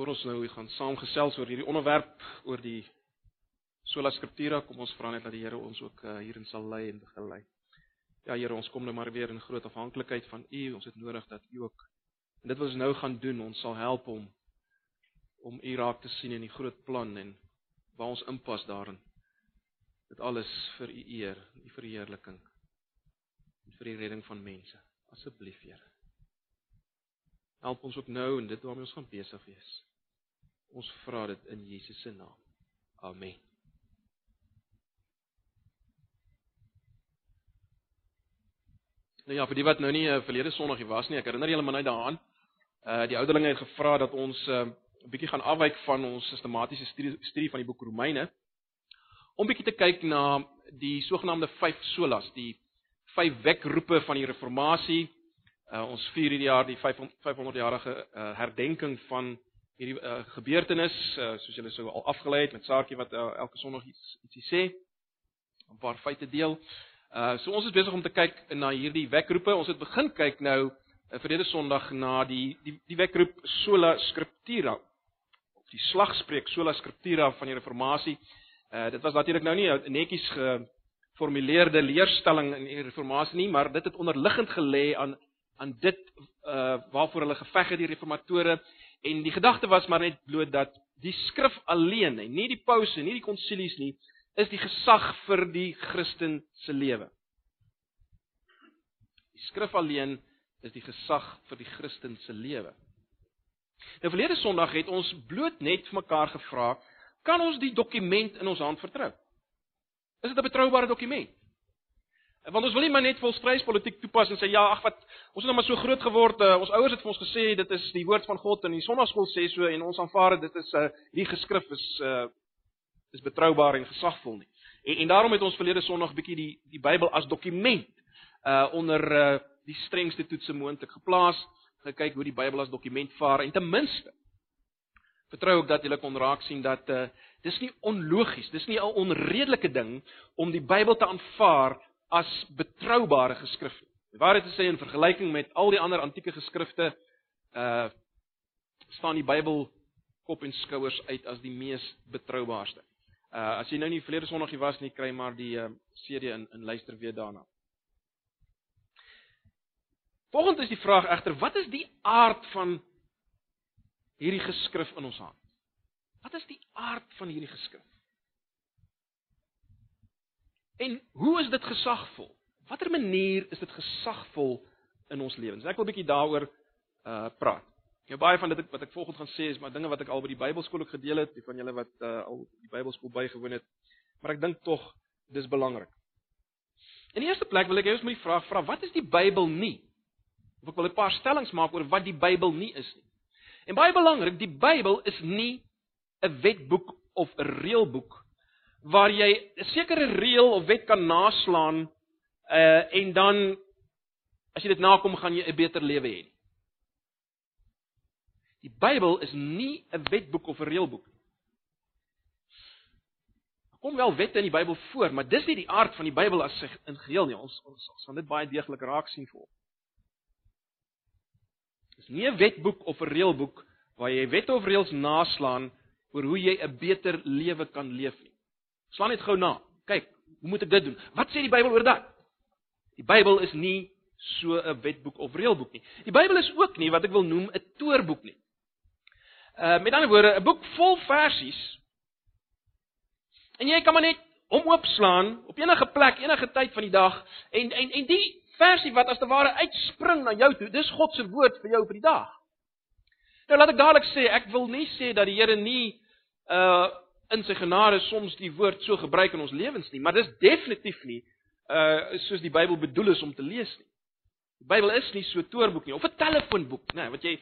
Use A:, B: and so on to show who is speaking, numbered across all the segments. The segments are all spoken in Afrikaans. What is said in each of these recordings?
A: Voor ons nou gaan saam gesels oor hierdie onderwerp oor die sola scriptura, kom ons vra net dat die Here ons ook uh, hierin sal lei en begelei. Ja Here, ons kom nou maar weer in groot afhanklikheid van U. Ons het nodig dat U ook en dit wat ons nou gaan doen, ons sal help om om U raak te sien in die groot plan en waar ons inpas daarin. Dit alles vir U eer, U verheerliking en vir die redding van mense. Asseblief, Here. Help ons ook nou en dit waarmee ons gaan besig wees. Ons vra dit in Jesus se naam. Amen. Nou ja, vir die wat nou nie uh, verlede Sondag hier was nie, ek herinner julle maar net daaraan. Uh die ouderlinge het gevra dat ons 'n uh, bietjie gaan afwyk van ons sistematiese studie, studie van die boek Romeine om bietjie te kyk na die sogenaamde 5 solas, die vyf wekroepe van die reformatie. Uh ons vier hierdie jaar die 500 jarige uh, herdenking van hierdie uh, gebeurtenis, uh, soos julle sou al afgelei het met Saartjie wat uh, elke Sondag iets ietsie sê, 'n paar feite deel. Uh so ons is besig om te kyk na hierdie wekroepe. Ons het begin kyk nou uh, verlede Sondag na die die die wekroep sola scriptura of die slagspreuk sola scriptura van die reformatie. Uh dit was natuurlik nou nie netjies geformuleerde leerstelling in die reformatie nie, maar dit het onderliggend gelê aan aan dit uh waarvoor hulle geveg het die reformatore En die gedagte was maar net bloot dat die skrif alleen, nie die pause, nie die konsilies nie, is die gesag vir die Christen se lewe. Die skrif alleen is die gesag vir die Christen se lewe. Nou verlede Sondag het ons bloot net vir mekaar gevra, kan ons die dokument in ons hand vertrou? Is dit 'n betroubare dokument? Want ons wil nie maar net volkspryspolitiek toepas en sê ja, ag wat, ons het nou maar so groot geword, uh, ons ouers het vir ons gesê dit is die woord van God en die sonnaarskool sê so en ons aanvaar dit is uh, eh, die geskrif is uh is betroubaar en gesagvol nie. En en daarom het ons verlede Sondag bietjie die die Bybel as dokument uh onder uh die strengste toetse moontlik geplaas, gekyk hoe die Bybel as dokument vaar en ten minste vertrou ek dat julle kon raak sien dat uh dis nie onlogies, dis nie 'n onredelike ding om die Bybel te aanvaar as betroubare geskrif. Die waarheid te sê in vergelyking met al die ander antieke geskrifte, uh staan die Bybel kop en skouers uit as die mees betroubaarste. Uh as jy nou nie verlede Sondag hier was nie, kry maar die uh, CD in in luister weer daarna. Volgens is die vraag egter, wat is die aard van hierdie geskrif in ons hand? Wat is die aard van hierdie geskrif? En hoe is dit gesagvol? Watter manier is dit gesagvol in ons lewens? Ek wil 'n bietjie daaroor uh praat. Ja baie van dit wat ek volgens gaan sê is maar dinge wat ek al by die Bybelskool ook gedeel het, die van julle wat uh al die Bybelskool bygewoon het. Maar ek dink tog dis belangrik. In die eerste plek wil ek eers met die vraag vra, wat is die Bybel nie? Of ek wil 'n paar stellings maak oor wat die Bybel nie is nie. En baie belangrik, die Bybel is nie 'n wetboek of 'n reëlboek waar jy 'n sekere reël of wet kan naslaan uh en dan as jy dit nakom gaan jy 'n beter lewe hê. Die Bybel is nie 'n wetboek of 'n reëlboek nie. Kom wel wette in die Bybel voor, maar dis nie die aard van die Bybel as sig in geheel nie. Ons ons gaan dit baie deeglik raak sien voor. Dis nie 'n wetboek of 'n reëlboek waar jy wette of reëls naslaan oor hoe jy 'n beter lewe kan leef nie. Slaan net gou na. Kyk, hoe moet ek dit doen? Wat sê die Bybel oor dit? Die Bybel is nie so 'n wetboek of reëlboek nie. Die Bybel is ook nie wat ek wil noem 'n toerboek nie. Uh met ander woorde, 'n boek vol versies. En jy kan maar net hom oopslaan op enige plek, enige tyd van die dag en en en die versie wat as te ware uitspring na jou toe, dis God se woord vir jou vir die dag. Nou laat ek dadelik sê, ek wil nie sê dat die Here nie uh in sy genade soms die woord so gebruik in ons lewens nie, maar dis definitief nie uh soos die Bybel bedoel is om te lees nie. Die Bybel is nie so 'n toerboek nie of 'n telefoonboek, nê, nee, wat jy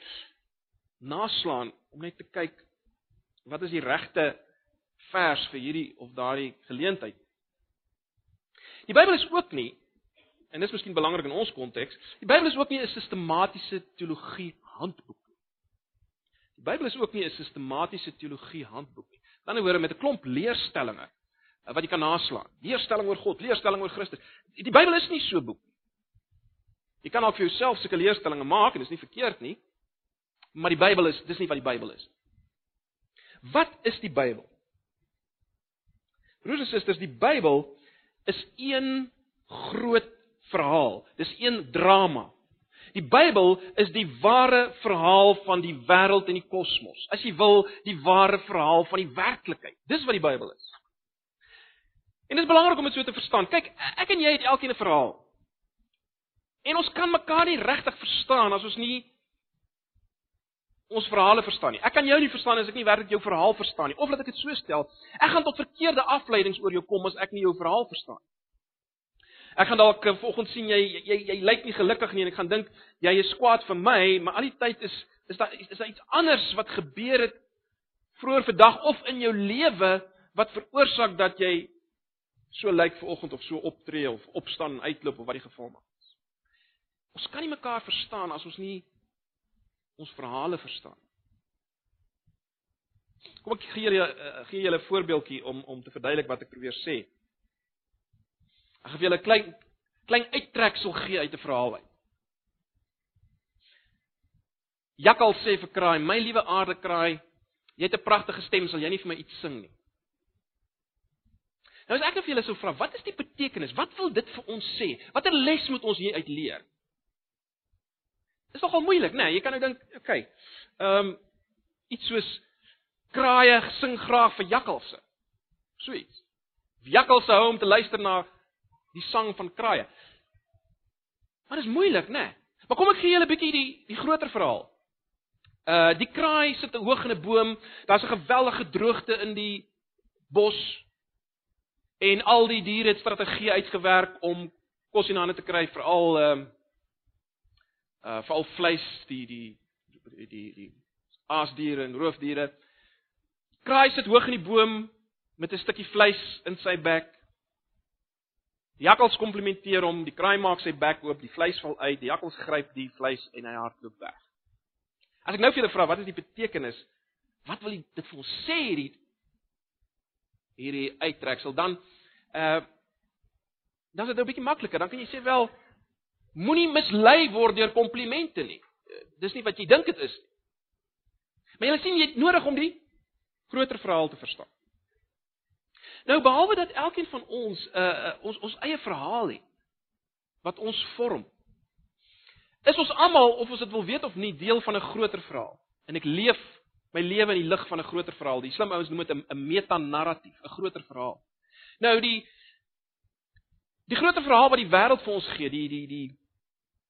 A: naslaan om net te kyk wat is die regte vers vir hierdie of daardie geleentheid. Die Bybel is ook nie en dis miskien belangrik in ons konteks, die Bybel is ook nie 'n sistematiese teologie handboek nie. Die Bybel is ook nie 'n sistematiese teologie handboek nie ander woorde met 'n klomp leerstellings eh, wat jy kan naslaan. Leerstelling oor God, leerstelling oor Christus. Die Bybel is nie so boek nie. Jy kan ook vir jouself sulke leerstellings maak en dit is nie verkeerd nie. Maar die Bybel is dis nie wat die Bybel is. Wat is die Bybel? Broers en susters, die Bybel is een groot verhaal. Dis een drama. Die Bybel is die ware verhaal van die wêreld en die kosmos. As jy wil, die ware verhaal van die werklikheid. Dis wat die Bybel is. En dit is belangrik om dit so te verstaan. Kyk, ek en jy het elkeen 'n verhaal. En ons kan mekaar nie regtig verstaan as ons nie ons verhale verstaan nie. Ek kan jou nie verstaan as ek nie werklik jou verhaal verstaan nie. Of laat ek dit so stel, ek gaan tot verkeerde afleidings oor jou kom as ek nie jou verhaal verstaan nie. Ek gaan dalk eh, vanoggend sien jy jy jy, jy lyk nie gelukkig nie en ek gaan dink jy is kwaad vir my, maar al die tyd is is daar is daar iets anders wat gebeur het vroeër vandag of in jou lewe wat veroorsaak dat jy so lyk vanoggend of so optree of opstaan en uitloop of wat die geval mag wees. Ons kan nie mekaar verstaan as ons nie ons verhale verstaan. Kom ek gee julle uh, gee julle 'n voorbeeldjie om om te verduidelik wat ek probeer sê. Ek gaan vir julle 'n klein klein uittreksel gee uit 'n verhaal uit. Jakkal sê vir kraai: "My liewe aarde kraai, jy het 'n pragtige stem, sal jy nie vir my iets sing nie?" Nou as ek nou vir julle sou vra, wat is die betekenis? Wat wil dit vir ons sê? Watter les moet ons hier uit leer? Dis nogal moeilik, né? Nee, jy kan nou dink, okay. Ehm um, iets soos kraaie sing graag vir jakkalse. So iets. Jakkalse hou om te luister na die sang van kraaie. Maar dis moeilik, né? Nee. Maar kom ek gee julle 'n bietjie die die groter verhaal. Uh die kraai sit hoog in 'n boom. Daar's 'n geweldige droogte in die bos En al die diere het strategie uitgewerk om kos in hande te kry veral ehm uh, uh veral vleis die die die die, die aasdiere en roofdiere. Kraai sit hoog in die boom met 'n stukkie vleis in sy bek. Die jakkals komplimenteer hom, die kraai maak sy bek oop, die vleis val uit, die jakkals gryp die vleis en hy hardloop weg. As ek nou vir julle vra wat is die betekenis? Wat wil dit vir ons sê hierdie hierdie uittreksel dan uh dan is dit nou 'n bietjie makliker. Dan kan jy sê wel moenie mislei word deur komplimente nie. Uh, dis nie wat jy dink dit is nie. Maar jy sien jy het nodig om die groter verhaal te verstaan. Nou behalwe dat elkeen van ons 'n uh, uh, ons ons eie verhaal het wat ons vorm. Is ons almal of ons dit wil weet of nie deel van 'n groter verhaal. En ek leef my lewe in die lig van 'n groter verhaal. Die slim ouens noem dit 'n metanarratief, 'n groter verhaal. Nou die die groter verhaal wat die wêreld vir ons gee, die die die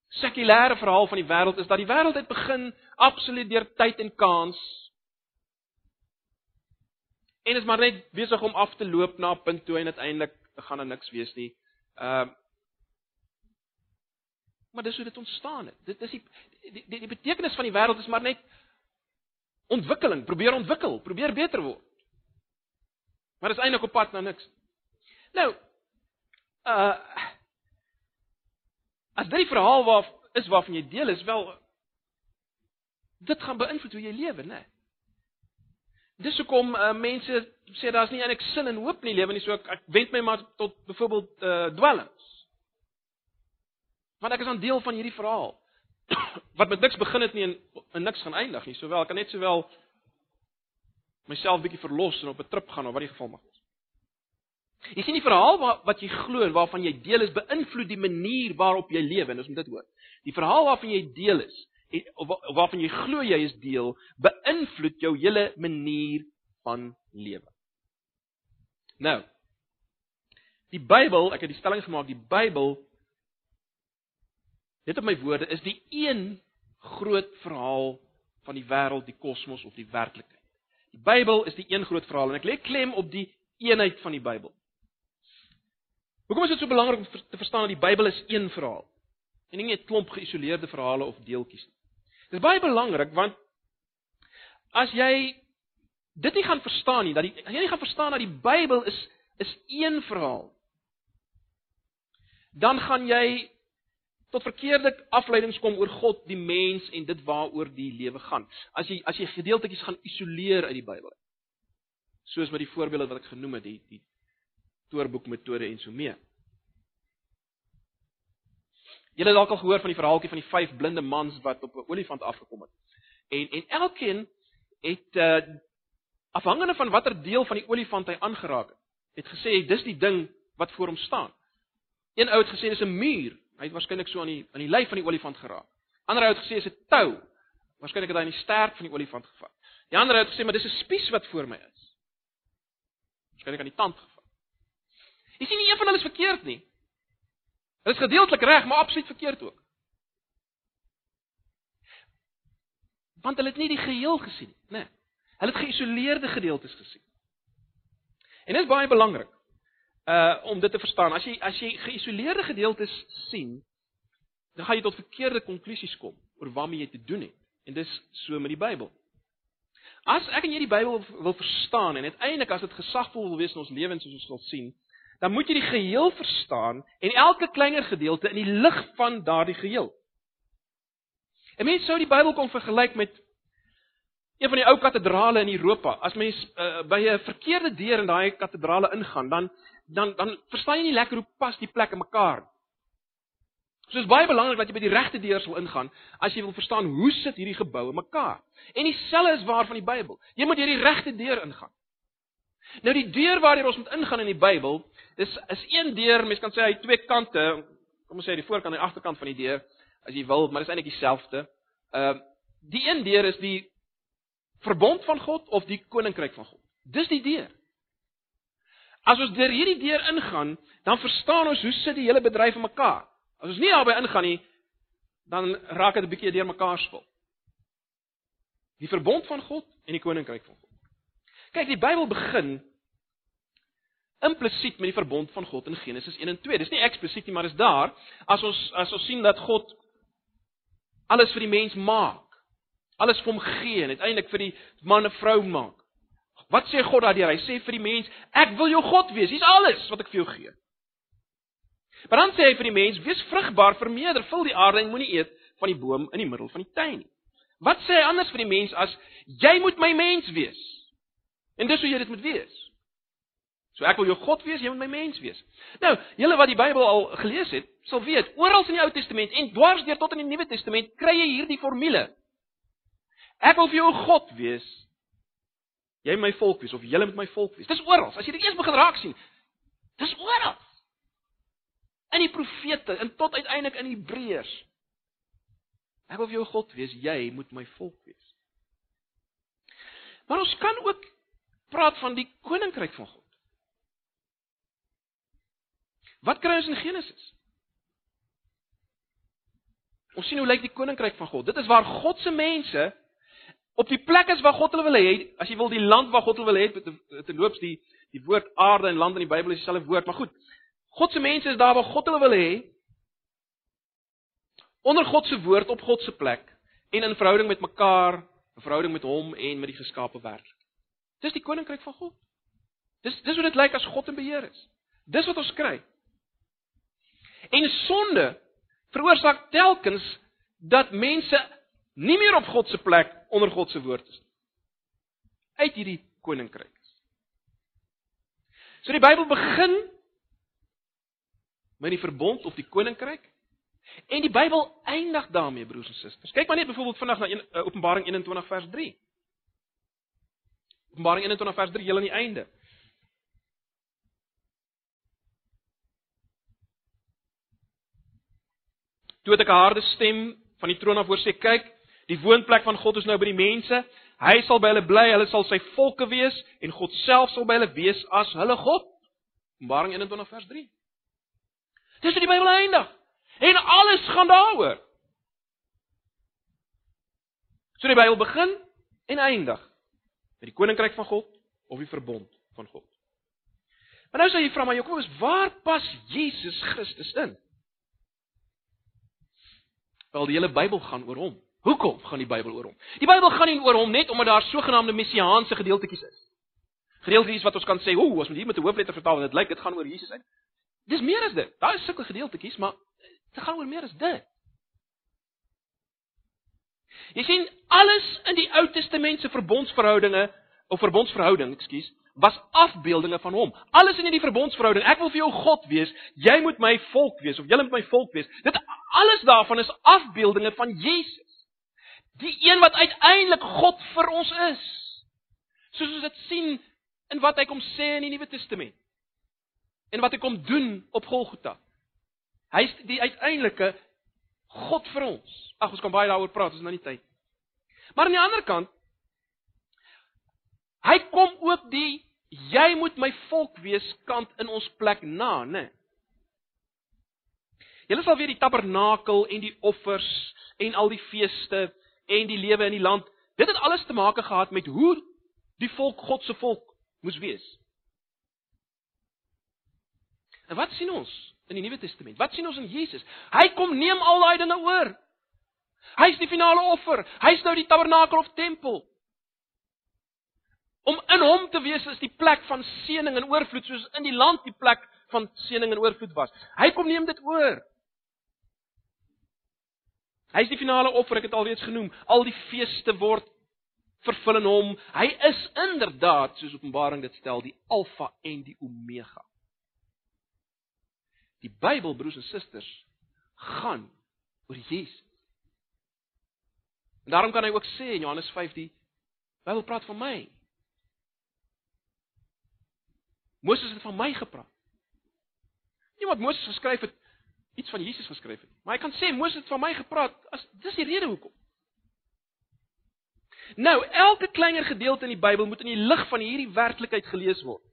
A: sekulêre verhaal van die wêreld is dat die wêreld het begin absoluut deur tyd en kans en is maar net besig om af te loop na 'n punt toe en uiteindelik gaan daar niks wees nie. Ehm uh, Maar dis hoe dit ontstaan het. Dit is die die die, die betekenis van die wêreld is maar net ontwikkeling, probeer ontwikkel, probeer beter word. Maar dis eintlik op pad na niks. Nou, uh as dit verhaal waar is waarvan jy deel is wel dit gaan beïnvloed hoe jy lewe, né? Dis hoekom uh, mense sê daar's nie eintlik sin en hoop in die lewe nie, so ek, ek wend my maar tot byvoorbeeld uh dwelms. Want ek is 'n deel van hierdie verhaal wat met niks begin het nie en, en niks gaan eindig nie. Sowel ek kan net sowel myself bietjie verlos en op 'n trip gaan of wat die geval mag wees. Jy sien die verhaal wat wat jy glo en waarvan jy deel is beïnvloed die manier waarop jy lewe en ons moet dit hoor. Die verhaal waarvan jy deel is waarvan jy glo jy is deel beïnvloed jou hele manier van lewe. Nou. Die Bybel, ek het die stelling gemaak, die Bybel Net op my woorde is die een groot verhaal van die wêreld, die kosmos of die werklikheid. Die Bybel is die een groot verhaal en ek lê klem op die eenheid van die Bybel. Hoekom is dit so belangrik om te verstaan dat die Bybel is een verhaal en nie 'n klomp geïsoleerde verhale of deeltjies nie. Dit is baie belangrik want as jy dit nie gaan verstaan nie, dat die as jy nie gaan verstaan dat die Bybel is is een verhaal dan gaan jy tot verkeerde afleidings kom oor God, die mens en dit waaroor die lewe gaan. As jy as jy gedeeltetjies gaan isoleer uit die Bybel. Soos met die voorbeelde wat ek genoem het, die die toorboek metode en so mee. Julle het dalk al gehoor van die verhaaltjie van die vyf blinde mans wat op 'n olifant afgekom het. En en elkeen het uh afhangende van watter deel van die olifant hy aangeraak het, het gesê dis die ding wat voor hom staan. Een ou het gesê dis 'n muur. Hy het waarskynlik so aan die aan die lyf van die olifant geraak. Ander ou het gesê dis 'n tou. Waarskynlik het hy aan die stert van die olifant gevat. Die ander ou het gesê maar dis 'n spies wat voor my is. Waarskynlik aan die tand gevat. Jy sien nie een van hulle is verkeerd nie. Hulle is gedeeltelik reg, maar absoluut verkeerd ook. Want hulle het nie die geheel gesien nie, né? Nee. Hulle het geïsoleerde gedeeltes gesien. En dit is baie belangrik uh om dit te verstaan. As jy as jy geïsoleerde gedeeltes sien, dan gaan jy tot verkeerde konklusies kom oor waarmee jy te doen het. En dis so met die Bybel. As ek en jy die Bybel wil verstaan en uiteindelik as dit gesagvol wil wees in ons lewens soos ons sal sien, dan moet jy die geheel verstaan en elke kleiner gedeelte in die lig van daardie geheel. 'n Mens sou die Bybel kon vergelyk met een van die ou katedrale in Europa. As mens uh, by 'n verkeerde deur in daai katedrale ingaan, dan dan dan verstaan jy nie lekker hoe pas die plekke mekaar. So is baie belangrik dat jy by die regte deur sal ingaan as jy wil verstaan hoe sit hierdie geboue mekaar. En dieselfde is waar van die Bybel. Jy moet deur die regte deur ingaan. Nou die deur waardeur ons moet ingaan in die Bybel, is is een deur, mens kan sê hy het twee kante, kom ons sê die voorkant en die agterkant van die deur, as jy wil, maar dit is eintlik dieselfde. Ehm uh, die een deur is die verbond van God of die koninkryk van God. Dis die deur. As ons deur hierdie deur ingaan, dan verstaan ons hoe sit die hele bedryf in mekaar. As ons nie daarby ingaan nie, dan raak dit 'n bietjie deurmekaar spul. Die verbond van God en die koninkryk van God. Kyk, die Bybel begin implisiet met die verbond van God in Genesis 1 en 2. Dis nie eksplisiet nie, maar is daar as ons as ons sien dat God alles vir die mens maak. Alles vir hom gee en uiteindelik vir die man en vrou maak. Wat sê God daardeur? Hy sê vir die mens, ek wil jou God wees. Hier's alles wat ek vir jou gee. Maar dan sê hy vir die mens, wees vrugbaar, vermeerder, vul die aarde en moenie eet van die boom in die middel van die tuin nie. Wat sê hy anders vir die mens as jy moet my mens wees? En dis hoe jy dit moet wees. So ek wil jou God wees, jy moet my mens wees. Nou, julle wat die Bybel al gelees het, sal weet, oral in die Ou Testament en dwars deur tot in die Nuwe Testament kry jy hierdie formule. Ek wil vir jou God wees, jy my volk wees of julle moet my volk wees. Dis oral. As jy dit eers begin raak sien, dis oral. In die profete en tot uiteindelik in Hebreërs. Ek wil vir jou God wees, jy moet my volk wees. Maar ons kan ook praat van die koninkryk van God. Wat kry ons in Genesis? Ons sien hoe lyk die koninkryk van God. Dit is waar God se mense op die plek is waar God hulle wil hê, as jy wil die land waar God hulle wil hê, te loops die die woord aarde en land in die Bybel is dieselfde woord, maar goed. God se mense is daar waar God hulle wil hê. Onder God se woord op God se plek en in verhouding met mekaar, 'n verhouding met hom en met die geskape wêreld. Dis die koninkryk van God. Dis dis hoe dit lyk as God in beheer is. Dis wat ons kry. En sonde veroorsaak telkens dat mense nie meer op God se plek onder God se woord is nie. Uit hierdie koninkryk. So die Bybel begin met die verbond of die koninkryk en die Bybel eindig daarmee broers en susters. Kyk maar net byvoorbeeld vandag na uh, Openbaring 21 vers 3. Openbaring 21 vers 3 heel aan die einde. Toe het ek 'n harde stem van die troon af hoor sê kyk Die woonplek van God is nou by die mense. Hy sal by hulle bly, hulle sal sy volke wees en God self sal by hulle wees as hulle God. Openbaring 21 vers 3. Dis wat die Bybel eindig. En alles gaan daaroor. So die Bybel begin en eindig met die koninkryk van God of die verbond van God. Maar nou sê jy vra maar Jakobus, waar pas Jesus Christus in? Wel die hele Bybel gaan oor hom. Hoekom gaan die Bybel oor hom? Die Bybel gaan nie oor hom net omdat daar sogenaamde messiaanse gedeeltetjies is. Gedeeltetjies wat ons kan sê, "Ooh, as ons hier met 'n hoofletter vertaal, dit lyk dit gaan oor Jesus uit." Dis meer as dit. Daar is sulke gedeeltetjies, maar dit gaan oor meer as dit. Jy sien, alles in die Ou Testament se verbondsverhoudinge of verbondsverhouding, ekskuus, was afbeeldinge van hom. Alles in hierdie verbondsverhouding, ek wil vir jou God wees, jy moet my volk wees of jy moet my volk wees. Dit alles daarvan is afbeeldinge van Jesus. Die een wat uiteindelik God vir ons is. Soos ons dit sien in wat hy kom sê in die Nuwe Testament. En wat hy kom doen op Golgotha. Hy is die uiteindelike God vir ons. Ag ons kan baie daaroor praat, ons is nou nie tyd. Maar aan die ander kant hy kom ook die jy moet my volk wees kant in ons plek na, né? Julle sal weer die tabernakel en die offers en al die feeste en die lewe in die land. Dit het alles te maak gehad met hoe die volk God se volk moes wees. En wat sien ons in die Nuwe Testament? Wat sien ons in Jesus? Hy kom neem al daai dinge oor. Hy's die finale offer. Hy's nou die tabernakel of tempel. Om in hom te wees is die plek van seëning en oorvloed soos in die land die plek van seëning en oorvloed was. Hy kom neem dit oor. Hy is die finale offer, ek het alreeds genoem. Al die feeste word vervul in hom. Hy is inderdaad, soos Openbaring dit stel, die Alfa en die Omega. Die Bybel, broers en susters, gaan oor Jesus. En daarom kan hy ook sê in Johannes 5 die Bybel praat van my. Moses het van my gepraat. Nie wat Moses geskryf het iets van Jesus geskryf het. Maar hy kan sê Moses het van my gepraat as dis die rede hoekom. Nou, elke kleiner gedeelte in die Bybel moet in die lig van hierdie werklikheid gelees word.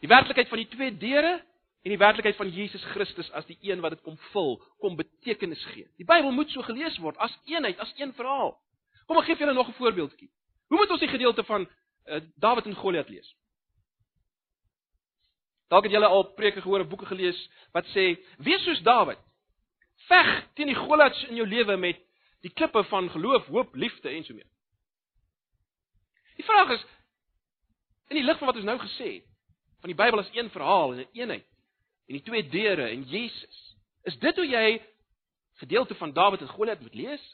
A: Die werklikheid van die twee deure en die werklikheid van Jesus Christus as die een wat dit kom vul, kom betekenis gee. Die Bybel moet so gelees word as eenheid, as een verhaal. Kom ek gee vir julle nog 'n voorbeeldjie. Hoe moet ons die gedeelte van uh, Dawid en Goliat lees? Dalk het julle al preke gehoor of boeke gelees wat sê: "Wees soos Dawid. Veg teen die Goliats in jou lewe met die klippe van geloof, hoop, liefde en so meer." Die vraag is in die lig van wat ons nou gesê het, van die Bybel as een verhaal en 'n een eenheid en die twee deure en Jesus. Is dit hoe jy gedeelte van Dawid en Goliat moet lees?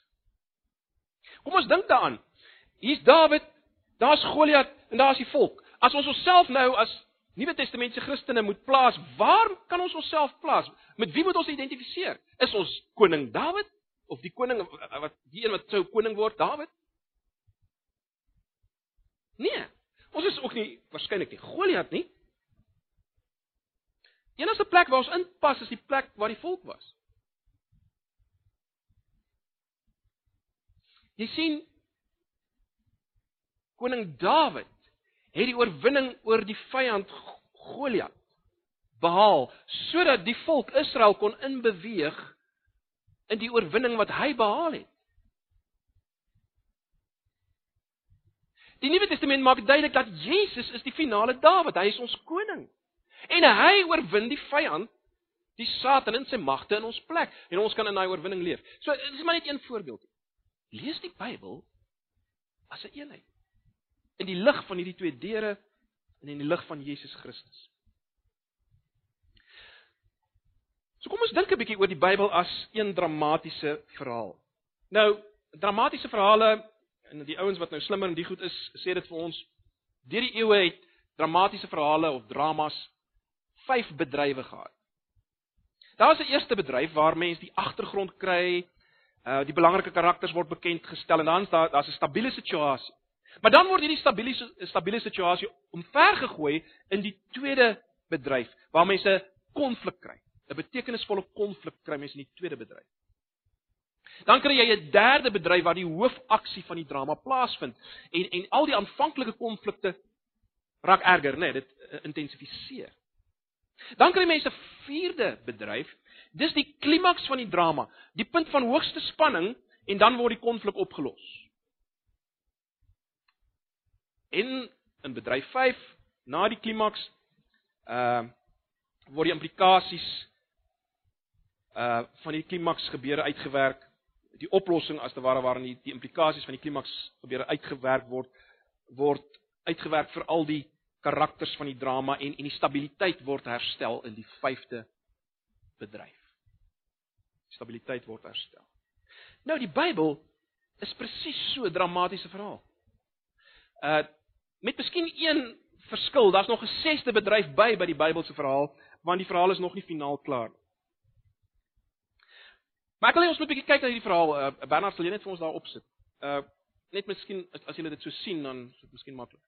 A: Kom ons dink daaraan. Hier's Dawid, daar's Goliat en daar's die volk. As ons onsself nou as Nuwe Testamentiese Christene moet plaas, waar kan ons onsself plaas? Met wie moet ons identifiseer? Is ons koning Dawid of die koning wat die een wat sou koning word, Dawid? Nee. Ons is ook nie waarskynlik nie Goliat nie. Enigste plek waar ons inpas is die plek waar die volk was. Jy sien koning Dawid het die oorwinning oor die vyand Goliat behaal sodat die volk Israel kon inbeweeg in die oorwinning wat hy behaal het. Die Nuwe Testament maak duidelik dat Jesus is die finale Dawid, hy is ons koning. En hy oorwin die vyand, die Satan en sy magte in ons plek en ons kan in daai oorwinning leef. So dis maar net een voorbeeld. Lees die Bybel as 'n een eenheid. In die lig van hierdie twee deure en in die lig van Jesus Christus. So kom ons dink 'n bietjie oor die Bybel as een dramatiese verhaal. Nou, dramatiese verhale en die ouens wat nou slimmer en die goed is, sê dit vir ons deur die eeue het dramatiese verhale of dramas vyf bedrywe gehad. Daar is 'n eerste bedryf waar mense die agtergrond kry, uh die belangrike karakters word bekend gestel en dan daar daar's 'n stabiele situasie. Maar dan word hierdie stabiele stabiele situasie omvergegooi in die tweede bedryf waar mense konflik kry. 'n Betekenisvolle konflik kry mense in die tweede bedryf. Dan kry jy 'n derde bedryf waar die hoofaksie van die drama plaasvind en en al die aanvanklike konflikte raak erger, né? Nee, dit uh, intensifiseer. Dan kry mense 'n vierde bedryf. Dis die klimaks van die drama, die punt van hoogste spanning en dan word die konflik opgelos. En in bedryf 5, na die klimaks, uh word die implikasies uh van die klimaks gebeure uitgewerk, die oplossing as te ware waarin die, die implikasies van die klimaks gebeure uitgewerk word word uitgewerk vir al die karakters van die drama en en die stabiliteit word herstel in die vyfde bedryf. Stabiliteit word herstel. Nou die Bybel is presies so 'n dramatiese verhaal. Uh met miskien een verskil, daar's nog 'n sesde bedryf by by die Bybelse verhaal, want die verhaal is nog nie finaal klaar nie. Maar wil hê ons moet 'n bietjie kyk na hierdie verhaal. Uh, Bernard sal jy net vir ons daar opsit. Uh net miskien as, as julle dit so sien dan is dit miskien maklik.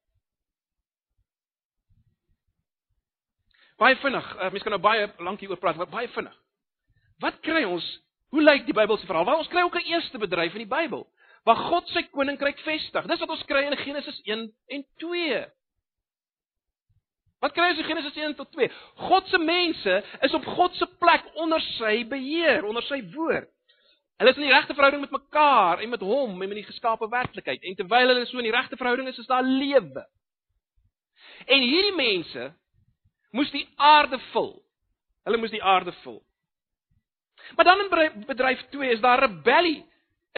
A: Baie vinnig. Uh, Mense kan nou baie lank hieroor praat, maar baie vinnig. Wat kry ons? Hoe lyk die Bybelse verhaal? Wel, ons kry ook 'n eerste bedryf in die Bybel waar God sy koninkryk vestig. Dis wat ons kry in Genesis 1 en 2. Wat kry ons in Genesis 1 tot 2? God se mense is op God se plek onder sy beheer, onder sy woord. Hulle is in die regte verhouding met mekaar en met hom en met die geskaapte werklikheid. En terwyl hulle so in die regte verhouding is, is daar lewe. En hierdie mense moes die aarde vul. Hulle moes die aarde vul. Maar dan in bedryf 2 is daar rebellie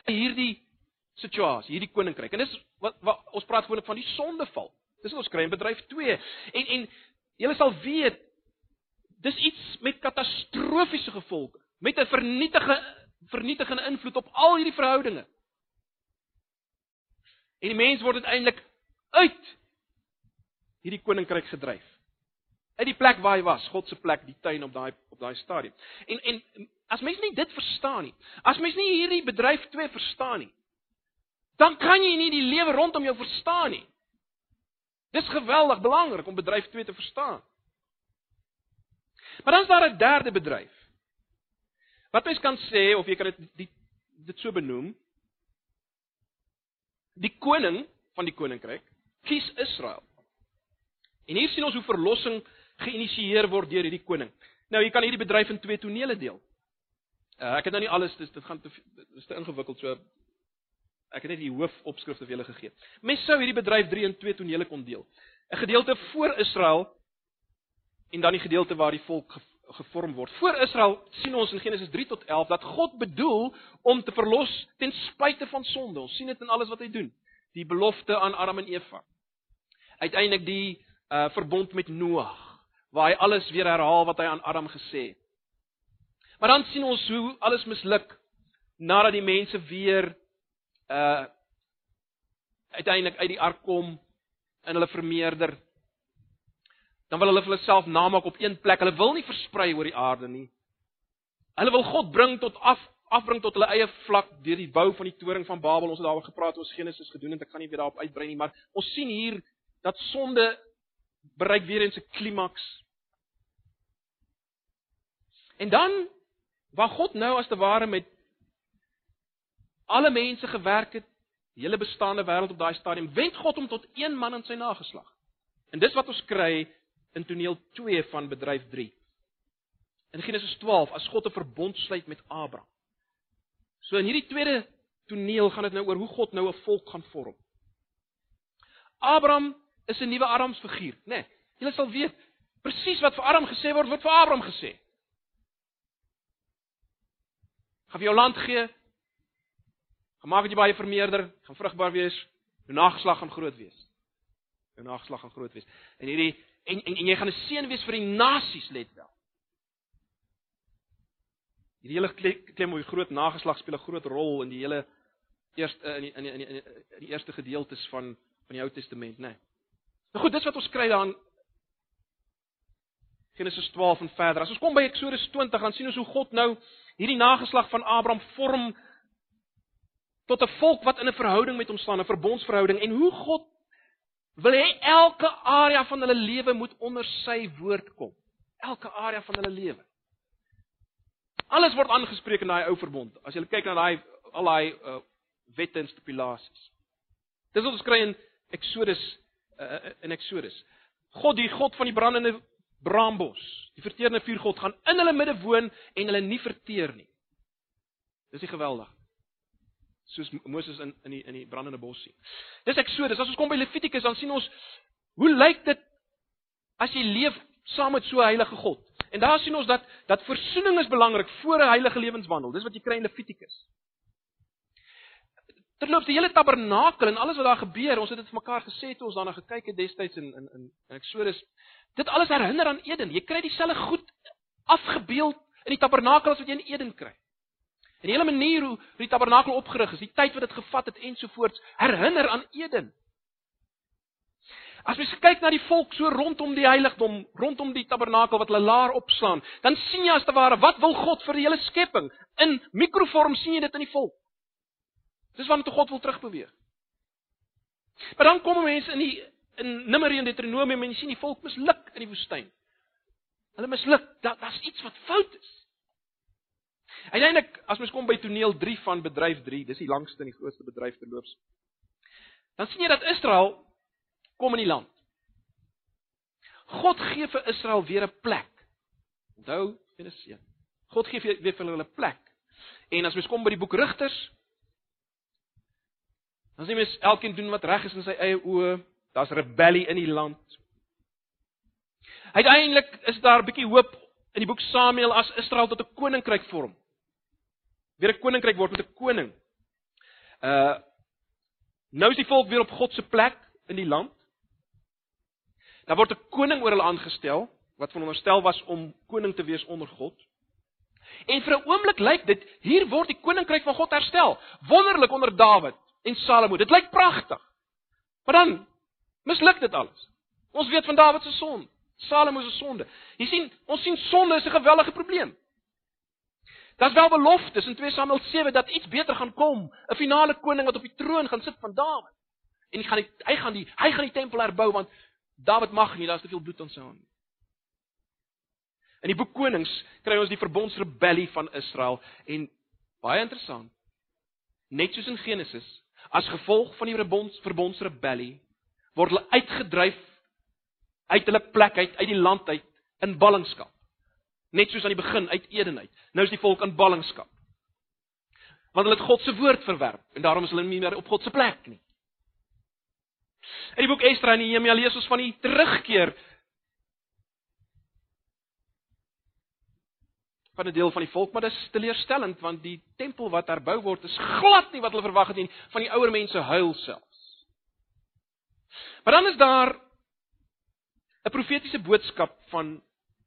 A: in hierdie situasie, hierdie koninkryk. En dis wat, wat ons praat gewoonlik van die sondeval. Dis wat ons kry in bedryf 2. En en julle sal weet dis iets met katastrofiese gevolge, met 'n vernietige vernietigende invloed op al hierdie verhoudinge. En die mens word uiteindelik uit hierdie koninkryk gedryf uit die plek waar hy was, God se plek, die tuin op daai op daai stadium. En en as mens nie dit verstaan nie, as mens nie hierdie bedryf 2 verstaan nie, dan kan jy nie die lewe rondom jou verstaan nie. Dis geweldig belangrik om bedryf 2 te verstaan. Maar dan is daar 'n derde bedryf. Wat mens kan sê of jy kan dit die, dit so benoem, die koning van die koninkryk kies Israel. En hier sien ons hoe verlossing geïnisieer word deur hierdie koning. Nou, jy kan hierdie bedryf in twee tonele deel. Uh, ek het nou nie alles, dis dit gaan te dis te ingewikkeld so ek het net die hoofopskrifte vir julle gegee. Mens sou hierdie bedryf 3 in 2 tonele kon deel. 'n Gedeelte voor Israel en dan die gedeelte waar die volk gevorm word. Voor Israel sien ons in Genesis 3 tot 11 dat God bedoel om te verlos ten spyte van sonde. Ons sien dit in alles wat hy doen. Die belofte aan Adam en Eva. Uiteindelik die uh verbond met Noag waar hy alles weer herhaal wat hy aan Adam gesê het. Maar dan sien ons hoe alles misluk nadat die mense weer uh uiteindelik uit die ark kom en hulle vermeerder. Dan wil hulle vir hulle self namaak op een plek. Hulle wil nie versprei oor die aarde nie. Hulle wil God bring tot af afbring tot hulle eie vlak deur die bou van die toring van Babel. Ons het daaroor gepraat, ons Genesis gedoen en ek kan nie weer daarop uitbrei nie, maar ons sien hier dat sonde bereik weer eens 'n klimaks En dan waar God nou as te ware met alle mense gewerk het, die hele bestaande wêreld op daai stadium, wend God hom tot een man in sy nageslag. En dis wat ons kry in toneel 2 van bedryf 3. In Genesis 12 as God 'n verbond sluit met Abraham. So in hierdie tweede toneel gaan dit nou oor hoe God nou 'n volk gaan vorm. Abraham is 'n nuwe Adams figuur, né? Nee, Julle sal weet presies wat vir Abraham gesê word, word vir Abraham gesê gaan vir jou land gee. Gemaak dat jy baie vermeerder, gaan vrugbaar wees, jou nageslag gaan groot wees. Jou nageslag gaan groot wees. En hierdie en en, en jy gaan 'n seën wees vir die nasies, let wel. Hierdie hele klem hoe groot nageslag speel 'n groot rol in die hele eerste in die in die in die, in die eerste gedeeltes van van die Ou Testament, né? Nee. Nou goed, dis wat ons kry daarin Genesis 12 en verder. As ons kom by Eksodus 20, dan sien ons hoe God nou hierdie nageslag van Abraham vorm tot 'n volk wat in 'n verhouding met hom staan, 'n verbondsverhouding en hoe God wil hê elke area van hulle lewe moet onder sy woord kom. Elke area van hulle lewe. Alles word aangespreek in daai ou verbond. As jy kyk na daai al daai uh, wette en stipulasies. Dis wat ons kry in Exodus uh, in Exodus. God, die God van die brandende braambos. Die verteerende vuurgod gaan in hulle midde woon en hulle nie verteer nie. Dis nie geweldig. Soos Moses in in die in die brandende bos sien. Dis Eksodus. As ons kom by Levitikus dan sien ons hoe lyk dit as jy leef saam met so 'n heilige God. En daar sien ons dat dat versoening is belangrik voor 'n heilige lewenswandel. Dis wat jy kry in Levitikus. Terloops die hele tabernakel en alles wat daar gebeur, ons het dit vir mekaar gesê toe ons daarna gekyk het destyds in in in Eksodus. Dit alles herinner aan Eden. Jy kry dieselfde goed afgebeeld in die tabernakel as wat jy in Eden kry. En die hele manier hoe die tabernakel opgerig is, die tyd wat dit gevat het ensovoorts, herinner aan Eden. As mens kyk na die volk so rondom die heiligdom, rondom die tabernakel wat hulle laar opslaan, dan sien jy as te ware wat wil God vir die hele skepping? In mikrovorm sien jy dit in die volk. Dis waarna toe God wil terugbeweeg. Maar dan kom mense in die in Numeri en Deuteronomium en jy sien die volk misluk in die woestyn. Hulle misluk. Daar daar's iets wat fout is. Uiteindelik as mens kom by toneel 3 van bedryf 3, dis die langste en die grootste bedryf terloops. Dan sien jy dat Israel kom in die land. God gee vir Israel weer 'n plek. Onthou, Genesis 1. God gee weer vir hulle 'n plek. En as mens kom by die boek Rigters, dan sien mens elkeen doen wat reg is in sy eie oë. Daar's rebellie in die land. Uiteindelik is daar 'n bietjie hoop in die boek Samuel as Israel tot 'n koninkryk vorm weer 'n koninkryk word met 'n koning. Uh nou is die volk weer op God se plek in die land. Daar word 'n koning oor hulle aangestel wat veronderstel was om koning te wees onder God. En vir 'n oomblik lyk dit hier word die koninkryk van God herstel. Wonderlik onder Dawid en Salomo. Dit lyk pragtig. Maar dan misluk dit alles. Ons weet van Dawid se sonde, Salomo se sonde. Jy sien, ons sien sonde is 'n geweldige probleem. Daar's wel beloftes in 2 Samuel 7 dat iets beter gaan kom, 'n finale koning wat op die troon gaan sit van Dawid. En hy gaan die, hy gaan die hy gaan die tempel herbou want Dawid mag nie, daar's te veel bloed aan sy hande. In die boek Konings kry ons die verbondsrebellie van Israel en baie interessant. Net soos in Genesis, as gevolg van die verbonds verbondsrebellie word hulle uitgedryf uit hulle plek uit uit die land uit in ballingskap. Net soos aan die begin uit Eden uit. Nou is die volk in ballingskap. Want hulle het God se woord verwerp en daarom is hulle nie meer op God se plek nie. In die boek Esdra en Nehemia lees ons van die terugkeer van 'n deel van die volk, maar dit is teleurstellend want die tempel wat herbou word is glad nie wat hulle verwag het nie, van die ouer mense huil selfs. Maar dan is daar 'n profetiese boodskap van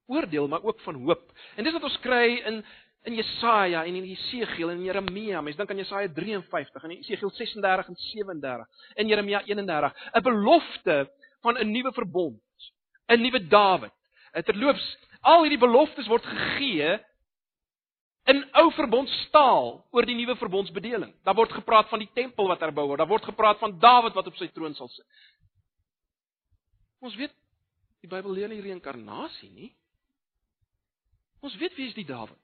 A: oordeel, maar ook van hoop. En dis wat ons kry in in Jesaja en in Jesegiel en in Jeremia. Mens dink aan Jesaja 53 en Jesegiel 36 en 37 en Jeremia 31, 'n belofte van 'n nuwe verbond, 'n nuwe Dawid. Terloops, al hierdie beloftes word gegee in ou verbondstaal oor die nuwe verbondsbedeling. Daar word gepraat van die tempel wat herbou word. Daar word gepraat van Dawid wat op sy troon sal sit. Ons weet die Bybel leer nie reïnkarnasie nie. Ons weet wie is die Dawid.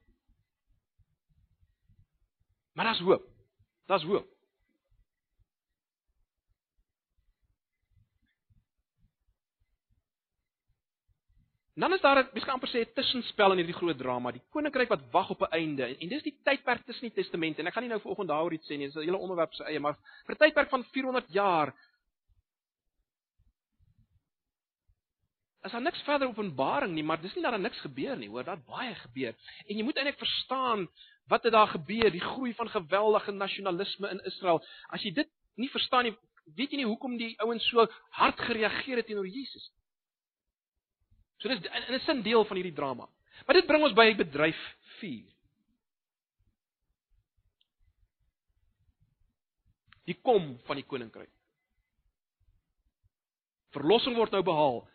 A: Maar daar's hoop. Daar's hoop. Dan is daar 'n mens kan amper sê 'n tussenspel in hierdie groot drama, die koninkryk wat wag op 'n einde. En dis die tydperk tussen die testamente. En ek gaan nie nou vanoggend daaroor iets sê nie, dis 'n hele onderwerp se eie, maar vir 'n tydperk van 400 jaar is daar niks verder openbaring nie, maar dis nie dat daar niks gebeur nie, hoor, daar baie gebeur. En jy moet eintlik verstaan wat het daar gebeur, die groei van geweldige nasionalisme in Israel. As jy dit nie verstaan nie, weet jy nie hoekom die ouens so hard gereageer het teenoor Jesus nie. So dis in 'n sin deel van hierdie drama. Maar dit bring ons by bedryf 4. Die kom van die koninkryk. Verlossing word nou behaal.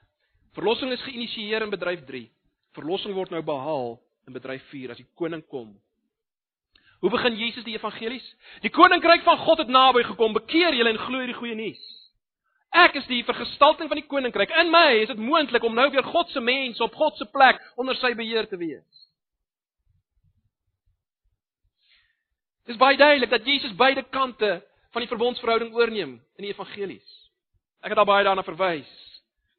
A: Verlossing is geïnisieer in bedryf 3. Verlossing word nou behaal in bedryf 4 as die koning kom. Hoe begin Jesus die evangelies? Die koninkryk van God het naby gekom. Bekeer julle en glo die goeie nuus. Ek is die vergestalting van die koninkryk. In my is dit moontlik om nou weer God se mens op God se plek onder sy beheer te wees. Dit is baie duidelik dat Jesus beide kante van die verbondsverhouding oorneem in die evangelies. Ek het al baie daarna verwys.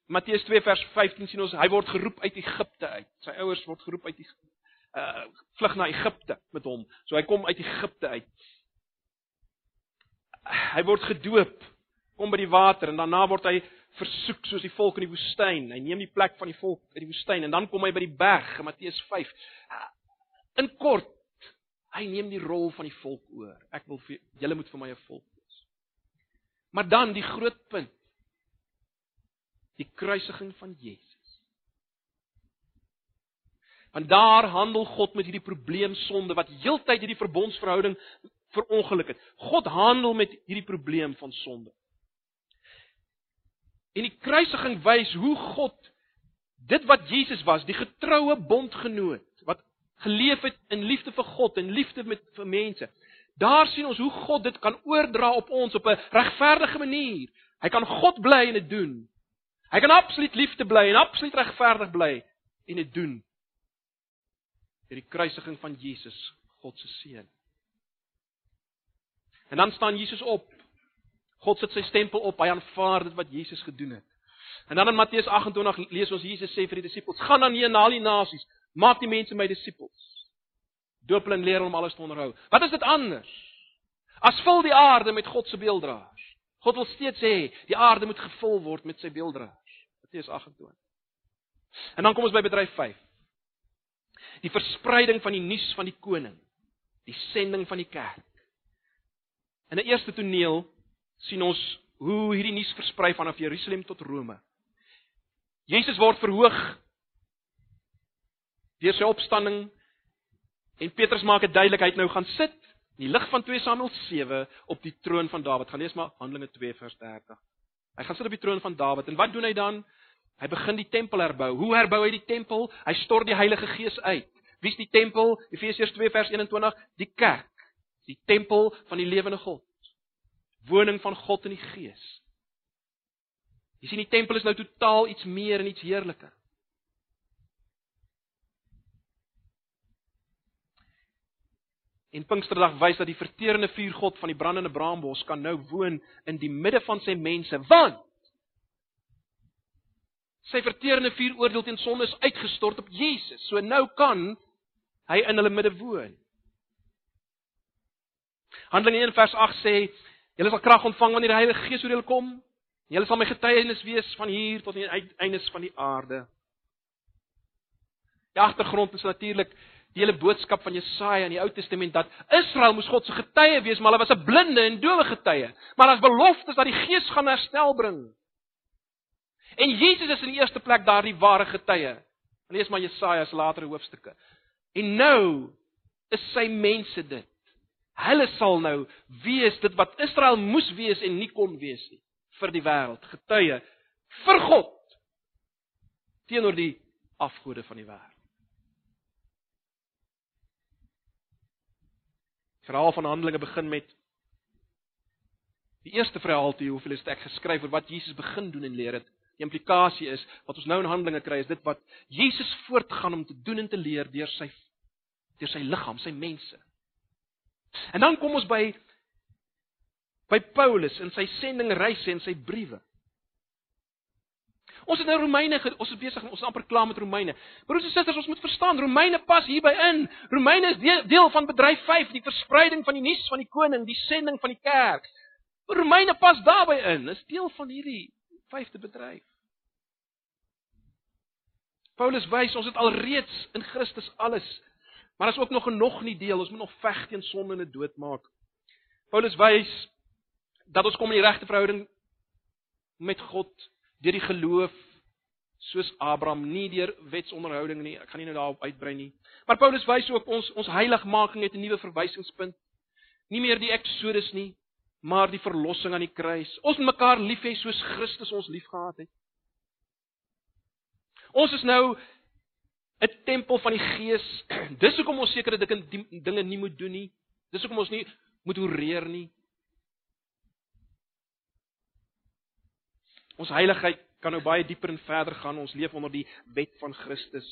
A: Matteus 2 vers 15 sien ons hy word geroep uit Egipte uit. Sy ouers word geroep uit die uh vlug na Egipte met hom. So hy kom uit Egipte uit. Hy word gedoop, kom by die water en daarna word hy versoek soos die volk in die woestyn. Hy neem die plek van die volk in die woestyn en dan kom hy by die berg, Matteus 5. In kort, hy neem die rol van die volk oor. Ek wil vir julle moet vir my 'n volk wees. Maar dan die groot punt die kruisiging van Jesus. Want daar handel God met hierdie probleem sonde wat heeltyd hierdie verbondsverhouding verongeluk het. God handel met hierdie probleem van sonde. En die kruisiging wys hoe God dit wat Jesus was, die getroue bondgenoot wat geleef het in liefde vir God en liefde met vir mense. Daar sien ons hoe God dit kan oordra op ons op 'n regverdige manier Hy kan God bly en dit doen. Hy kan absoluut liefde bly en absoluut regverdig bly en dit doen. Deur die kruisiging van Jesus, God se seun. En dan staan Jesus op. God sit sy stempel op. Hy aanvaar dit wat Jesus gedoen het. En dan in Matteus 28 lees ons Jesus sê vir die disippels: "Gaan dan heen na al die nasies, maak die mense my disippels. Doop hulle en leer hulle om alles te onderhou." Wat is dit anders? As vul die aarde met God se beelddraers. God wil steeds hê die aarde moet gevul word met sy beelddraers. Matteus 28. En dan kom ons by bedryf 5. Die verspreiding van die nuus van die koning. Die sending van die kerk. In 'n eerste toneel sien ons hoe hierdie nuus versprei vanaf Jerusalem tot Rome. Jesus word verhoog deur sy opstanding en Petrus maak dit duidelik hy het nou gaan sit in die lig van 2 Samuel 7 op die troon van Dawid. Gaan lees maar Handelinge 2 vers 30. Hy gaan sit op die troon van Dawid en wat doen hy dan? Hy begin die tempel herbou. Hoe herbou hy die tempel? Hy stort die Heilige Gees uit. Wie is die tempel? Efesiërs 2 vers 21, die kerk. Die tempel van die lewende God woning van God in die Gees. Jy sien die tempel is nou totaal iets meer en iets heerliker. En Pinksterdag wys dat die verterende vuur God van die brandende braambos kan nou woon in die midde van sy mense, want sy verterende vuur oordeel teen sonde is uitgestort op Jesus. So nou kan hy in hulle midde woon. Handelinge 1 vers 8 sê Julle sal krag ontvang wanneer die Heilige Gees oor julle kom. Julle sal my getuienis wees van hier tot aan die uiteindes van die aarde. Die agtergrond is natuurlik die hele boodskap van Jesaja in die Ou Testament dat Israel moes God se getuie wees, maar hulle was 'n blinde en dowe getuie. Maar as belofte is dat die Gees gaan herstel bring. En Jesus is in die eerste plek daardie ware getuie. Lees maar Jesaja se latere hoofstukke. En nou is sy mense dit. Hulle sal nou wees dit wat Israel moes wees en nie kon wees nie vir die wêreld, getuie vir God teenoor die afgode van die wêreld. Verhaal van Handelinge begin met die eerste verhaal toe hoeveel is dit ek geskryf oor wat Jesus begin doen en leer het. Die implikasie is wat ons nou in Handelinge kry is dit wat Jesus voortgaan om te doen en te leer deur sy deur sy liggaam, sy mense. En dan kom ons by by Paulus en sy sendingreise en sy briewe. Ons het nou Romeine, ons is besig, ons is amper klaar met Romeine. Broers en susters, ons moet verstaan, Romeine pas hierby in. Romeine is deel, deel van bedryf 5, die verspreiding van die nuus van die koning, die sending van die kerk. Romeine pas daarbey in, is deel van hierdie vyfde bedryf. Paulus wys ons het alreeds in Christus alles Maar as ook nog genoeg nie deel, ons moet nog veg teen sonde en dit doodmaak. Paulus wys dat ons kom in die regte verhouding met God deur die geloof soos Abraham, nie deur wetsonderhouding nie. Ek gaan nie nou daarop uitbrei nie. Maar Paulus wys ook ons ons heiligmaking het 'n nuwe verwysingspunt. Nie meer die Exodus nie, maar die verlossing aan die kruis. Ons moet mekaar lief hê soos Christus ons liefgehad het. Ons is nou 'n tempel van die Gees. Dis hoekom ons sekere dinge nie moet doen nie. Dis hoekom ons nie moet oreer nie. Ons heiligheid kan nou baie dieper en verder gaan. Ons leef onder die wet van Christus.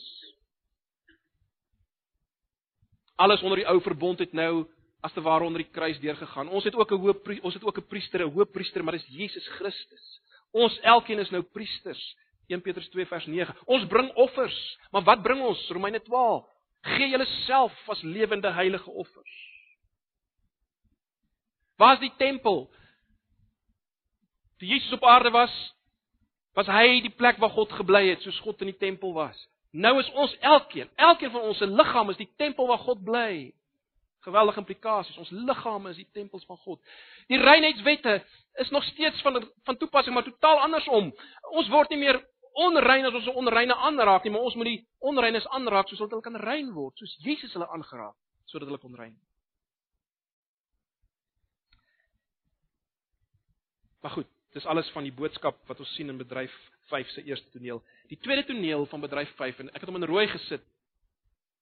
A: Alles onder die ou verbond het nou as te ware onder die kruis deurgegaan. Ons het ook 'n hoë ons het ook 'n priester, 'n hoëpriester, maar dis Jesus Christus. Ons elkeen is nou priesters 1 Petrus 2 vers 9. Ons bring offers, maar wat bring ons? Romeine 12. Gee julleself as lewende heilige offers. Waar is die tempel? Toe Jesus op aarde was, was hy die plek waar God gebly het, soos God in die tempel was. Nou is ons elkeen, elkeen van ons se liggaam is die tempel waar God bly. Geweldige implikasies. Ons liggame is die tempels van God. Die reinheidswette is nog steeds van van toepassing, maar totaal andersom. Ons word nie meer onrein as ons 'n onreine aanraak nie, maar ons moet die onreines aanraak sodat hulle kan rein word, soos Jesus hulle aangeraak sodat hulle kon rein. Maar goed, dis alles van die boodskap wat ons sien in bedryf 5 se eerste toneel. Die tweede toneel van bedryf 5 en ek het hom in rooi gesit.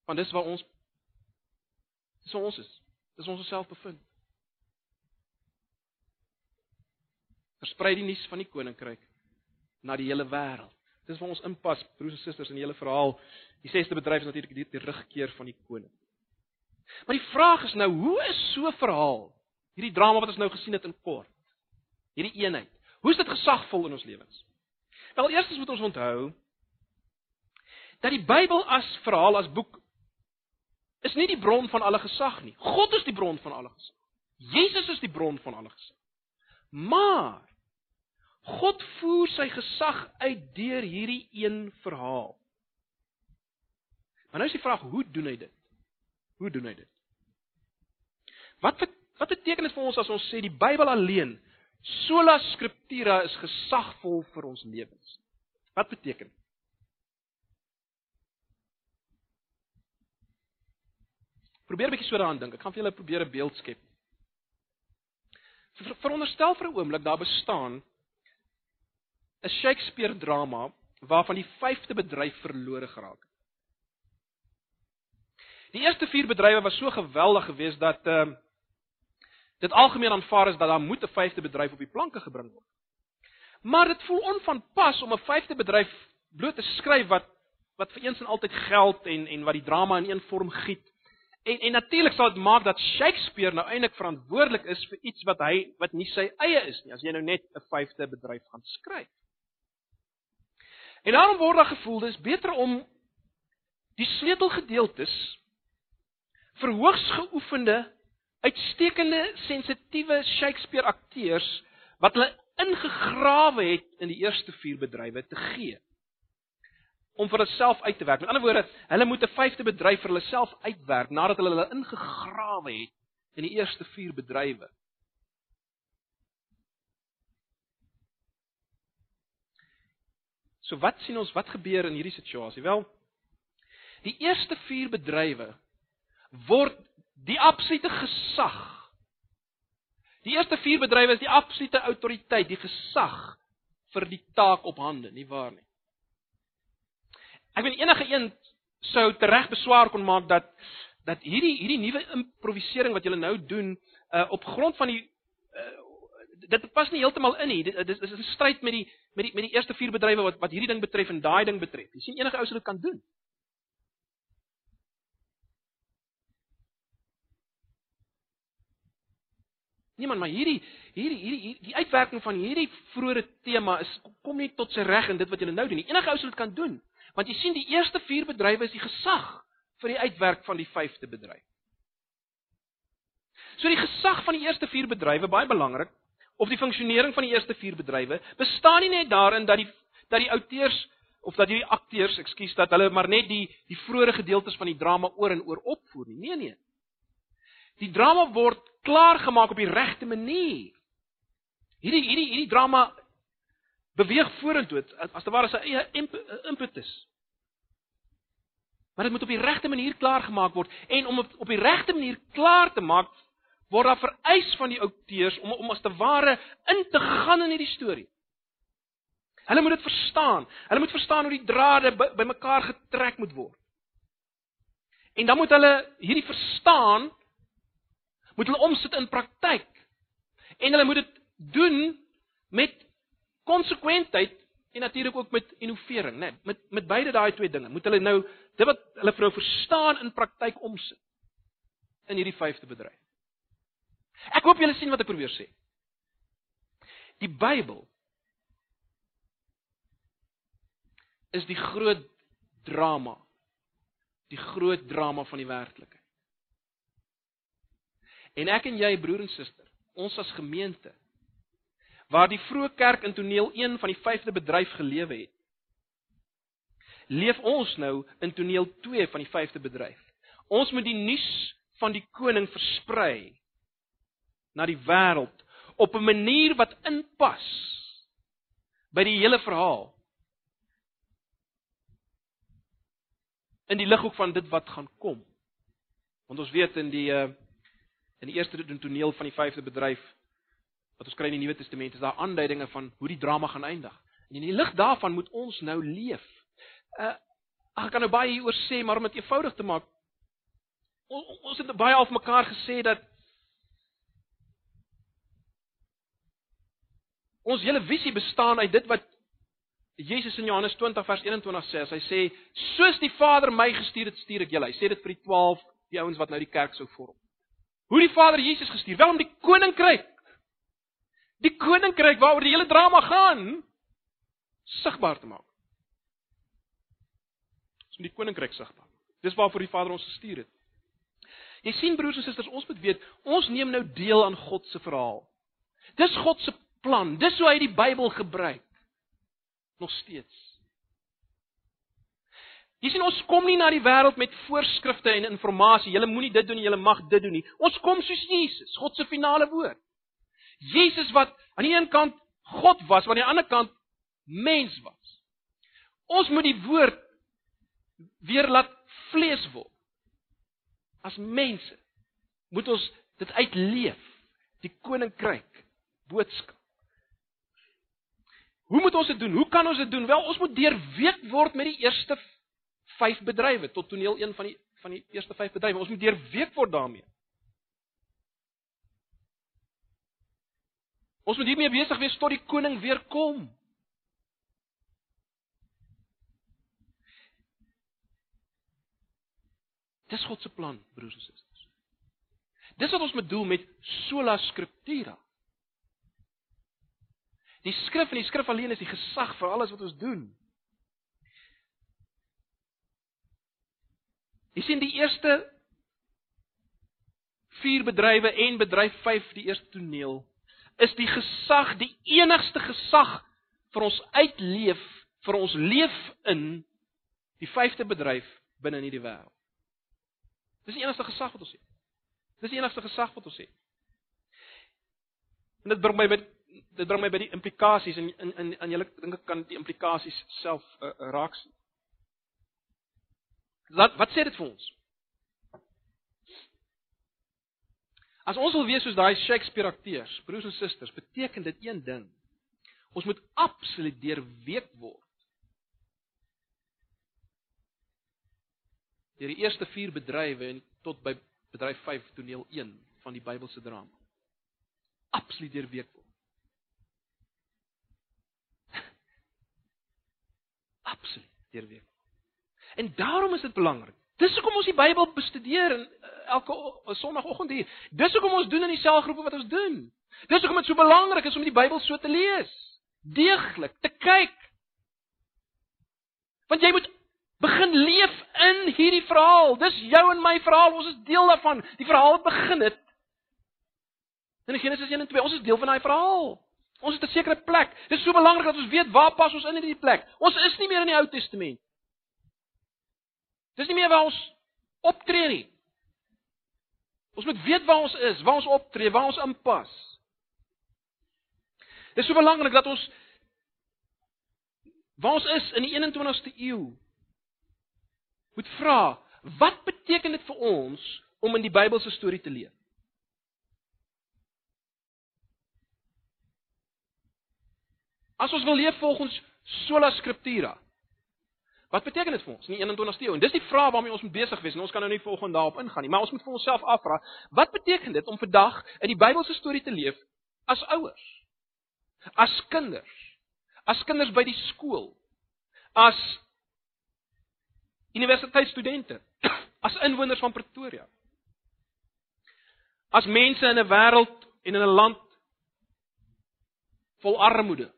A: Want dis waar ons dis waar ons is. Dis ons self bevind. versprei die nuus van die koninkryk na die hele wêreld. Dis waar ons inpas, broers en susters, in die hele verhaal. Die sesde bedryf is natuurlik die terugkeer van die koning. Maar die vraag is nou, hoe is so 'n verhaal, hierdie drama wat ons nou gesien het in kort, hierdie eenheid, hoe is dit gesagvol in ons lewens? Wel, eerstens moet ons onthou dat die Bybel as verhaal as boek is nie die bron van alle gesag nie. God is die bron van alle gesag. Jesus is die bron van alle gesag. Maar God voer sy gesag uit deur hierdie een verhaal. Maar nou is die vraag, hoe doen hy dit? Hoe doen hy dit? Wat wat beteken dit vir ons as ons sê die Bybel alleen sola scriptura is gesagvol vir ons lewens? Wat beteken dit? Probeer 'n bietjie so daaraan dink. Ek gaan vir julle probeer 'n beeld skep. Ver, veronderstel vir 'n oomblik daar bestaan 'n Shakespeare drama waarvan die vyfde bedryf verlore geraak het. Die eerste vier bedrywe was so geweldig geweest dat ehm uh, dit algemeen aanvaar is dat daar moet 'n vyfde bedryf op die planke gebring word. Maar dit voel onvanpas om 'n vyfde bedryf bloot te skryf wat wat vir eens en altyd geld en en wat die drama in een vorm giet. En en natuurlik sal dit maak dat Shakespeare nou eintlik verantwoordelik is vir iets wat hy wat nie sy eie is nie as jy nou net 'n vyfde bedryf gaan skryf. En daarom word daar gevoel dis beter om die sleutelgedeeltes vir hoogs geoefende, uitstekende, sensitiewe Shakespeare akteurs wat hulle ingegrawe het in die eerste vier bedrywe te gee om vir hulself uit te werk. Met ander woorde, hulle moet 'n vyfde bedryf vir hulle self uitwerk nadat hulle hulle ingegrawe het in die eerste vier bedrywe. So wat sien ons wat gebeur in hierdie situasie? Wel, die eerste vier bedrywe word die absolute gesag. Die eerste vier bedrywe is die absolute autoriteit, die gesag vir die taak op hande, nie waar nie? Ek weet enige een sou tereg beswaar kon maak dat dat hierdie hierdie nuwe improvisering wat julle nou doen uh, op grond van die uh, dit pas nie heeltemal in nie. Dit, dit is 'n stryd met die met die met die eerste vier bedrywe wat wat hierdie ding betref en daai ding betref. Jy sien enige ou sou dit kan doen. Nee man, maar hierdie hierdie hierdie die uitwerking van hierdie vroeë tema is kom nie tot sy reg in dit wat julle nou doen nie. Enige ou sou dit kan doen. Want jy sien die eerste vier bedrywe is die gesag vir die uitwerk van die vyfde bedryf. So die gesag van die eerste vier bedrywe baie belangrik of die funksionering van die eerste vier bedrywe bestaan nie net daarin dat die dat die outeurs of dat die akteurs, ekskuus, dat hulle maar net die die vroeë gedeeltes van die drama oor en oor opvoer nie. Nee nee. Die drama word klaar gemaak op die regte manier. Hierdie hierdie hierdie drama beweeg vorentoe as te ware sy eie impetus. Maar dit moet op die regte manier klaar gemaak word en om op die regte manier klaar te maak word daar vereis van die outeurs om om as te ware in te gaan in hierdie storie. Hulle moet dit verstaan. Hulle moet verstaan hoe die drade bymekaar by getrek moet word. En dan moet hulle hierdie verstaan moet hulle omsit in praktyk. En hulle moet dit doen met konsekwentheid en natuurlik ook met innovering, né? Nee, met met beide daai twee dinge. Moet hulle nou dit wat hulle vrou verstaan in praktyk omsit in hierdie vyfde bedryf. Ek hoop julle sien wat ek probeer sê. Die Bybel is die groot drama. Die groot drama van die werklikheid. En ek en jy broer en suster, ons as gemeente waar die vroeë kerk in toneel 1 van die 5de bedryf gelewe het. Leef ons nou in toneel 2 van die 5de bedryf. Ons moet die nuus van die koning versprei na die wêreld op 'n manier wat inpas by die hele verhaal. In die lighoek van dit wat gaan kom. Want ons weet in die uh in die eerste toneel van die 5de bedryf wat ons kry in die Nuwe Testament is daar aanduidinge van hoe die drama gaan eindig. En in die lig daarvan moet ons nou leef. Uh ek kan nou baie hieroor sê, maar om dit eenvoudig te maak, on, ons het baie al mekaar gesê dat Ons hele visie bestaan uit dit wat Jesus in Johannes 20 vers 21 sê. Hy sê: "Soos die Vader my gestuur het, stuur ek julle." Hy sê dit vir die 12, die ouens wat nou die kerk sou vorm. Hoe die Vader Jesus gestuur, wel om die koninkryk die koninkryk waaroor die hele drama gaan sigbaar te maak. Om die koninkryk sigbaar. Dis waarvoor die Vader ons gestuur het. Jy sien broers en susters, ons moet weet, ons neem nou deel aan God se verhaal. Dis God se plan. Dis hoe hy die Bybel gebruik. Nog steeds. Jy sien ons kom nie na die wêreld met voorskrifte en inligting. Julle moenie dit doen nie, julle mag dit doen nie. Ons kom soos Jesus, God se finale woord. Jesus wat aan die een kant God was, maar aan die ander kant mens was. Ons moet die woord weer laat vlees word. As mense moet ons dit uitleef, die koninkryk boodskap. Hoe moet ons dit doen? Hoe kan ons dit doen? Wel, ons moet deurweek word met die eerste 5 bedrywe tot toneel 1 van die van die eerste 5 bedrywe. Ons moet deurweek word daarmee. Ons moet hiermee besig wees tot die koning weer kom. Dis God se plan, broers en susters. Dis wat ons bedoel met sola scriptura. Die skrif en die skrif alleen is die gesag vir alles wat ons doen. Jy sien die eerste 4 bedrywe en bedryf 5 die eerste toneel is die gesag, die enigste gesag vir ons uitleef, vir ons leef in die vyfde bedryf binne in hierdie wêreld. Dis die enigste gesag wat ons het. Dis die enigste gesag wat ons het. En dit bring my by dit bring my by die implikasies en in in aan julle dink ek kan die implikasies self uh, raak sien. Wat wat sê dit vir ons? As ons wil wees soos daai Shakespeare akteurs, broers en susters, beteken dit een ding. Ons moet absoluut deurweek word. Deur die eerste 4 bedrywe en tot by bedryf 5 toneel 1 van die Bybelse drama. Absoluut deurweek word. Absoluut deurweek. En daarom is dit belangrik Dis hoekom ons die Bybel bestudeer in eh, elke Sondagoggend hier. Dis hoekom ons doen in die selgroepe wat ons doen. Dis hoekom dit so belangrik is om die Bybel so te lees. Deeglik te kyk. Want jy moet begin leef in hierdie verhaal. Dis jou en my verhaal. Ons is deel daarvan. Die verhaal het begin het in Genesis 1 en 2. Ons is deel van daai verhaal. Ons het 'n sekere plek. Dit is so belangrik dat ons weet waar pas ons in in hierdie plek. Ons is nie meer in die Ou Testament. Dis nie meer waar ons optree nie. Ons moet weet waar ons is, waar ons optree, waar ons inpas. Dis so belangrik dat ons waar ons is in die 21ste eeu moet vra, wat beteken dit vir ons om in die Bybelse storie te leef? As ons wil leef volgens sola scriptura, Wat beteken dit vir ons in die 21ste eeu? En dis die vraag waarmee ons moet besig wees en ons kan nou nie volgende daarop ingaan nie, maar ons moet vir onsself afvra, wat beteken dit om vandag in die Bybelse storie te leef as ouers? As kinders? As kinders by die skool? As universiteitsstudente? As inwoners van Pretoria? As mense in 'n wêreld en in 'n land vol armoede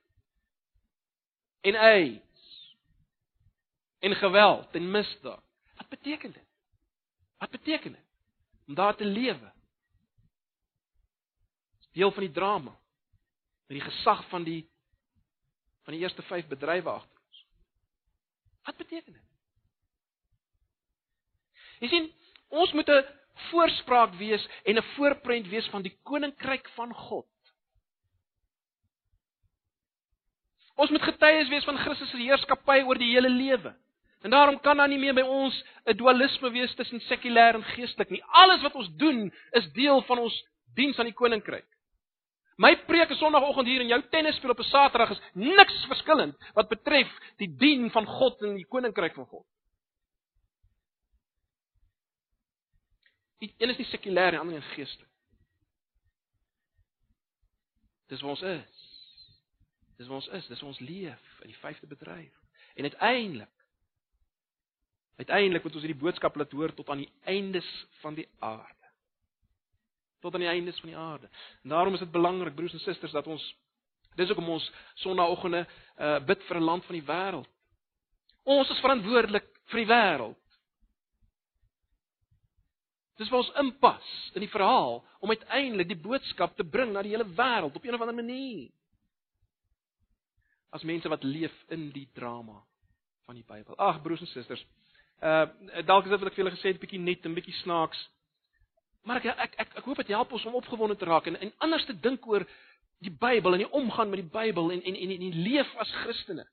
A: en ei en geweld en misdaad. Wat beteken dit? Wat beteken dit om daar te lewe? Deel van die drama met die gesag van die van die eerste 5 bedrywe agter ons. Wat beteken dit? Jy sien, ons moet 'n voorspraak wees en 'n voorprent wees van die koninkryk van God. Ons moet getuies wees van Christus se heerskappy oor die hele lewe. En daarom kan daar nie meer by ons 'n dualisme wees tussen sekulêr en geestelik nie. Alles wat ons doen is deel van ons diens aan die koninkryk. My preek op Sondagoggend hier en jou tennisspel op 'n Saterdag is niks verskillend wat betref die dien van God in die koninkryk van God. Die een is die sekulêr en die ander is geestelik. Dis wat ons is. Dis waar ons is, dis waar ons leef in die vyfde bedryf. En uiteindelik uiteindelik moet ons hierdie boodskap laat hoor tot aan die eindes van die aarde. Tot aan die eindes van die aarde. En daarom is dit belangrik broers en susters dat ons dis hoekom ons sonnaandoggende uh, bid vir 'n land van die wêreld. Ons is verantwoordelik vir die wêreld. Dis waar ons inpas in die verhaal om uiteindelik die boodskap te bring na die hele wêreld op 'n of ander manier. As mense wat leef in die drama van die Bybel. Ag broers en susters, uh dalk is dit wat ek vir julle gesê het, bietjie net en bietjie snaaks. Maar ek ek ek, ek hoop dit help ons om opgewonde te raak en en anders te dink oor die Bybel en die omgang met die Bybel en en en, en die leef as Christene.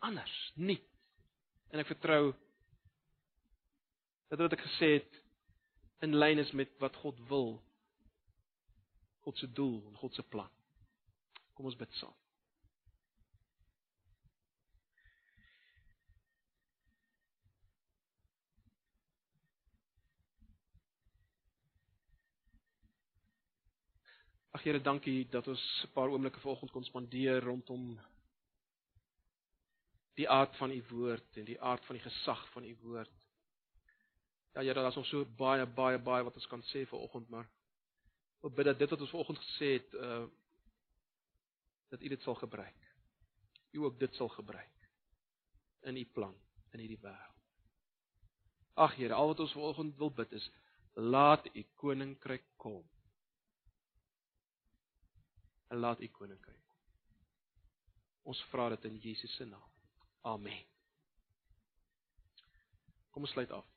A: Anders, nie En ek vertrou dat wat ek gesê het in lyn is met wat God wil. God se doel en God se plan. Kom ons bid saam. Ag Here, dankie dat ons 'n paar oomblikke vanoggend kon spandeer rondom die aard van u woord en die aard van die gesag van u woord. Ja Here, daar's nog so baie baie baie wat ons kan sê vir oggend, maar ek bid dat dit wat ons vanoggend gesê het, uh dat u dit sal gebruik. U ook dit sal gebruik in u plan in hierdie wêreld. Ag Here, al wat ons vanoggend wil bid is laat u koninkryk kom. En laat u koninkryk kom. Ons vra dit in Jesus se naam. Amen. Kom ons sluit af.